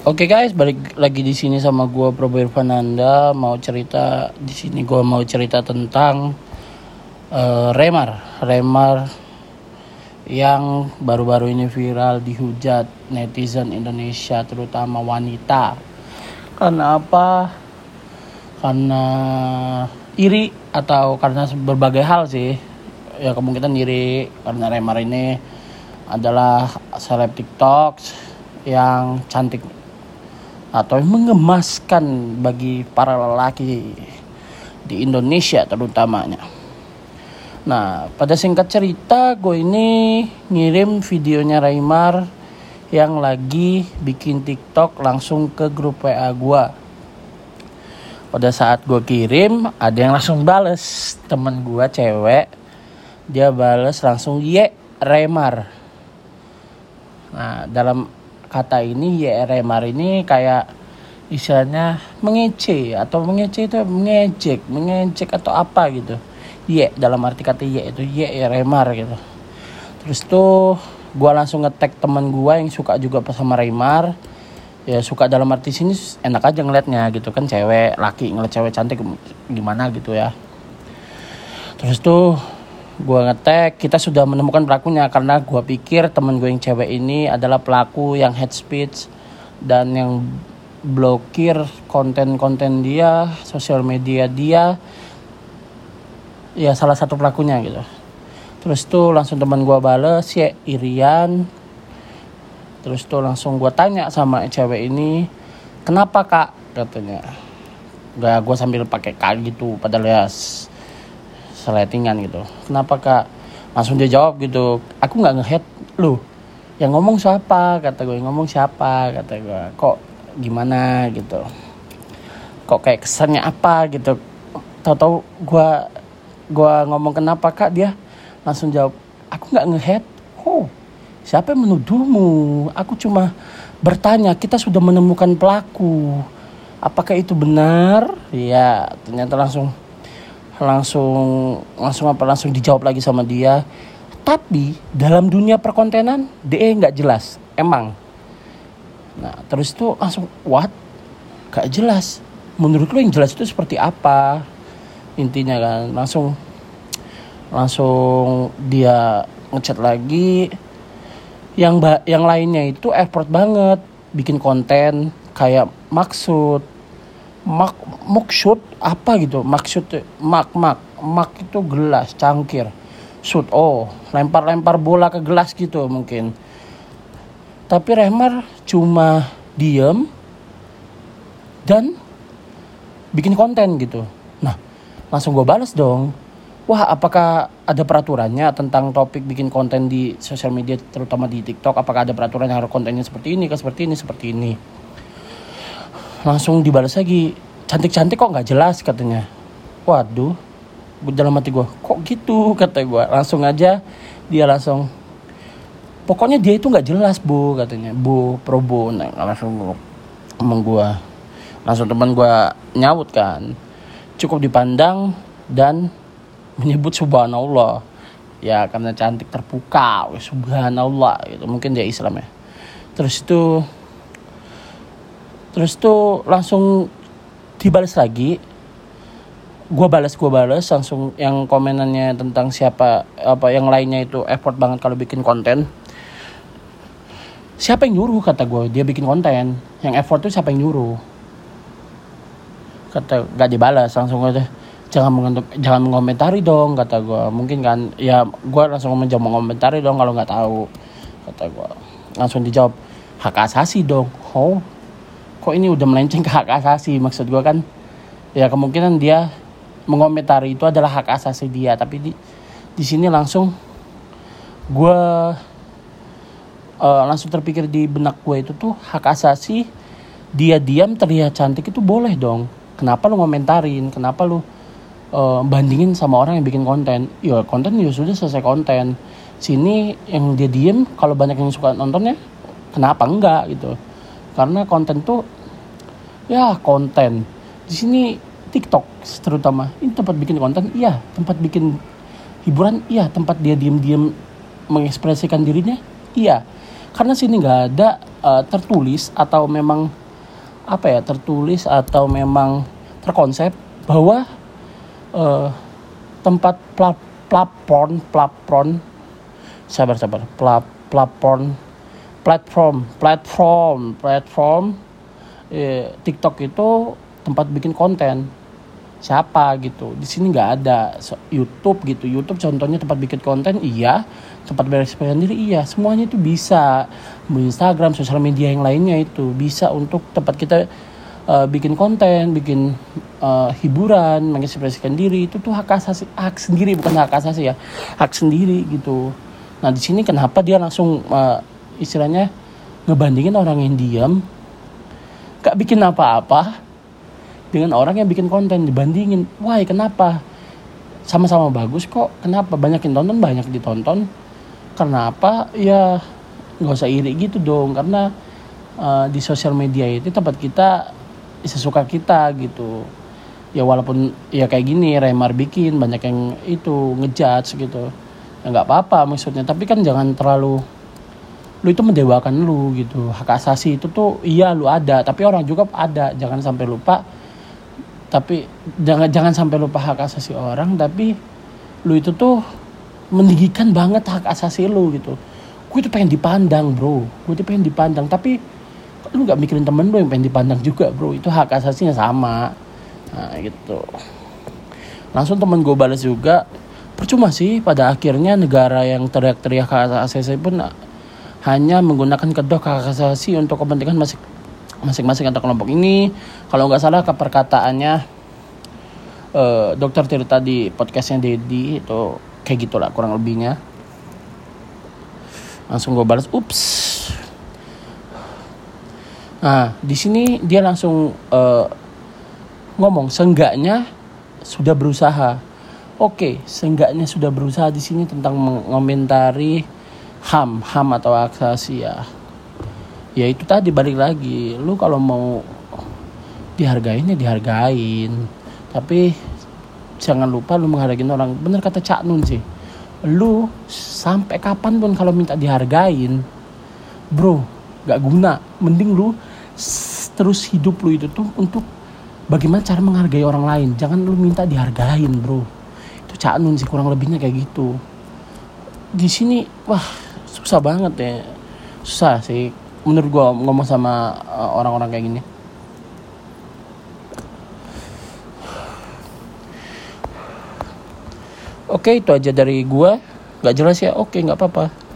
Oke guys, balik lagi di sini sama gua Probo Irfananda mau cerita di sini gua mau cerita tentang uh, Remar, Remar yang baru-baru ini viral dihujat netizen Indonesia terutama wanita. Karena apa? Karena iri atau karena berbagai hal sih. Ya kemungkinan iri karena Remar ini adalah seleb TikTok yang cantik atau mengemaskan bagi para lelaki di Indonesia terutamanya. Nah, pada singkat cerita, gue ini ngirim videonya Raimar yang lagi bikin TikTok langsung ke grup WA gue. Pada saat gue kirim, ada yang langsung bales. Temen gue cewek, dia bales langsung, ye, Raimar. Nah, dalam kata ini YRMR ini kayak istilahnya mengece atau mengece itu mengejek, mengejek atau apa gitu. Y dalam arti kata Y itu YRMR gitu. Terus tuh gue langsung ngetek teman gue yang suka juga sama Raymar ya suka dalam arti sini enak aja ngeliatnya gitu kan cewek laki ngeliat cewek cantik gimana gitu ya terus tuh gue ngetek kita sudah menemukan pelakunya karena gue pikir temen gue yang cewek ini adalah pelaku yang head speech dan yang blokir konten-konten dia sosial media dia. Ya salah satu pelakunya gitu. Terus tuh langsung teman gue bales ya Irian. Terus tuh langsung gue tanya sama cewek ini kenapa kak? Katanya. Gak gue sambil pakai kak gitu padahal ya seletingan gitu. Kenapa kak? Langsung dia jawab gitu. Aku nggak ngehead lu. Yang ngomong siapa kata gue. Ngomong siapa kata gue. Kok gimana gitu. Kok kayak kesannya apa gitu. Tahu-tahu gue gue ngomong kenapa kak? Dia langsung jawab aku nggak ngehead oh siapa yang menuduhmu? Aku cuma bertanya kita sudah menemukan pelaku. Apakah itu benar? Ya ternyata langsung langsung langsung apa langsung dijawab lagi sama dia. Tapi dalam dunia perkontenan DE nggak jelas. Emang. Nah terus itu langsung what? Gak jelas. Menurut lo yang jelas itu seperti apa? Intinya kan langsung langsung dia ngechat lagi. Yang yang lainnya itu effort banget bikin konten. Kayak maksud mak maksud apa gitu? Maksud mak mak mak itu gelas cangkir. Shoot oh lempar lempar bola ke gelas gitu mungkin. Tapi Remar cuma diem dan bikin konten gitu. Nah langsung gue balas dong. Wah apakah ada peraturannya tentang topik bikin konten di sosial media terutama di TikTok? Apakah ada peraturan yang harus kontennya seperti ini ke seperti ini seperti ini langsung dibalas lagi. Cantik-cantik kok nggak jelas katanya. Waduh dalam hati gue kok gitu? kata gue langsung aja dia langsung pokoknya dia itu nggak jelas bu katanya. Bu probo nah, langsung ngomong gue langsung teman gue nyaut kan. Cukup dipandang dan menyebut subhanallah. Ya karena cantik terpukau subhanallah gitu. Mungkin dia Islam ya. Terus itu terus tuh langsung dibalas lagi. Gue balas gue balas langsung yang komenannya tentang siapa apa yang lainnya itu effort banget kalau bikin konten. Siapa yang nyuruh kata gue dia bikin konten. Yang effort tuh siapa yang nyuruh? Kata gak dibalas langsung aja. Jangan mengentuk, jangan mengomentari dong kata gue mungkin kan ya gue langsung jangan mengomentari dong kalau nggak tahu kata gue langsung dijawab hak asasi dong oh kok ini udah melenceng ke hak asasi? Maksud gue kan ya kemungkinan dia mengomentari itu adalah hak asasi dia. Tapi di di sini langsung gue uh, langsung terpikir di benak gue itu tuh hak asasi dia diam terlihat cantik itu boleh dong. Kenapa lu ngomentarin? Kenapa lu uh, bandingin sama orang yang bikin konten? Ya konten ya sudah selesai konten. Sini yang dia diem kalau banyak yang suka nontonnya kenapa enggak gitu karena konten tuh ya konten. Di sini TikTok terutama ini tempat bikin konten iya tempat bikin hiburan iya tempat dia diem-diem mengekspresikan dirinya iya. Karena sini nggak ada uh, tertulis atau memang apa ya tertulis atau memang terkonsep bahwa uh, tempat pla platform platform sabar sabar pla platform platform platform platform eh, TikTok itu tempat bikin konten. Siapa gitu? Di sini nggak ada. YouTube gitu. YouTube contohnya tempat bikin konten iya. Tempat berekspresi diri iya. Semuanya itu bisa. Instagram sosial media yang lainnya itu bisa untuk tempat kita uh, bikin konten bikin uh, hiburan mengekspresikan diri. Itu tuh hak asasi hak sendiri bukan hak asasi ya. Hak sendiri gitu. Nah di sini kenapa dia langsung uh, istilahnya ngebandingin orang yang diam gak bikin apa-apa dengan orang yang bikin konten dibandingin wah kenapa? Sama-sama bagus kok kenapa? Banyak yang tonton banyak ditonton. Karena apa ya nggak usah iri gitu dong karena uh, di sosial media itu tempat kita sesuka kita gitu. Ya walaupun ya kayak gini Remar bikin banyak yang itu ngejudge gitu. Ya nggak apa-apa maksudnya tapi kan jangan terlalu lu itu mendewakan lu gitu. Hak asasi itu tuh iya lu ada tapi orang juga ada. Jangan sampai lupa tapi jangan jangan sampai lupa hak asasi orang tapi lu itu tuh meninggikan banget hak asasi lu gitu. Gue itu pengen dipandang bro. Gue itu pengen dipandang tapi lu nggak mikirin temen lu yang pengen dipandang juga bro. Itu hak asasinya sama. Nah gitu. Langsung temen gue balas juga percuma sih pada akhirnya negara yang teriak-teriak hak asasi pun hanya menggunakan kedok hak asasi untuk kepentingan masing masing-masing antar kelompok. Ini kalau nggak salah ke perkataannya uh, dokter Tirta di podcastnya Dedi itu kayak gitulah kurang lebihnya. Langsung gue balas ups. Nah di sini dia langsung uh, ngomong senggaknya sudah berusaha. Oke senggaknya sudah berusaha di sini tentang mengomentari ham ham atau aksasi ya ya itu tadi balik lagi. Lu kalau mau dihargain ya dihargain. Tapi jangan lupa lu menghargai orang. Bener kata Cak Nun sih. Lu sampai kapan pun kalau minta dihargain bro gak guna. Mending lu terus hidup lu itu tuh untuk bagaimana cara menghargai orang lain. Jangan lu minta dihargain bro. Itu Cak Nun sih kurang lebihnya kayak gitu. Di sini wah susah banget ya. Susah sih menurut gue ngomong sama eh, orang-orang kayak gini. Oke itu aja dari gue Gak jelas ya? Oke gak apa-apa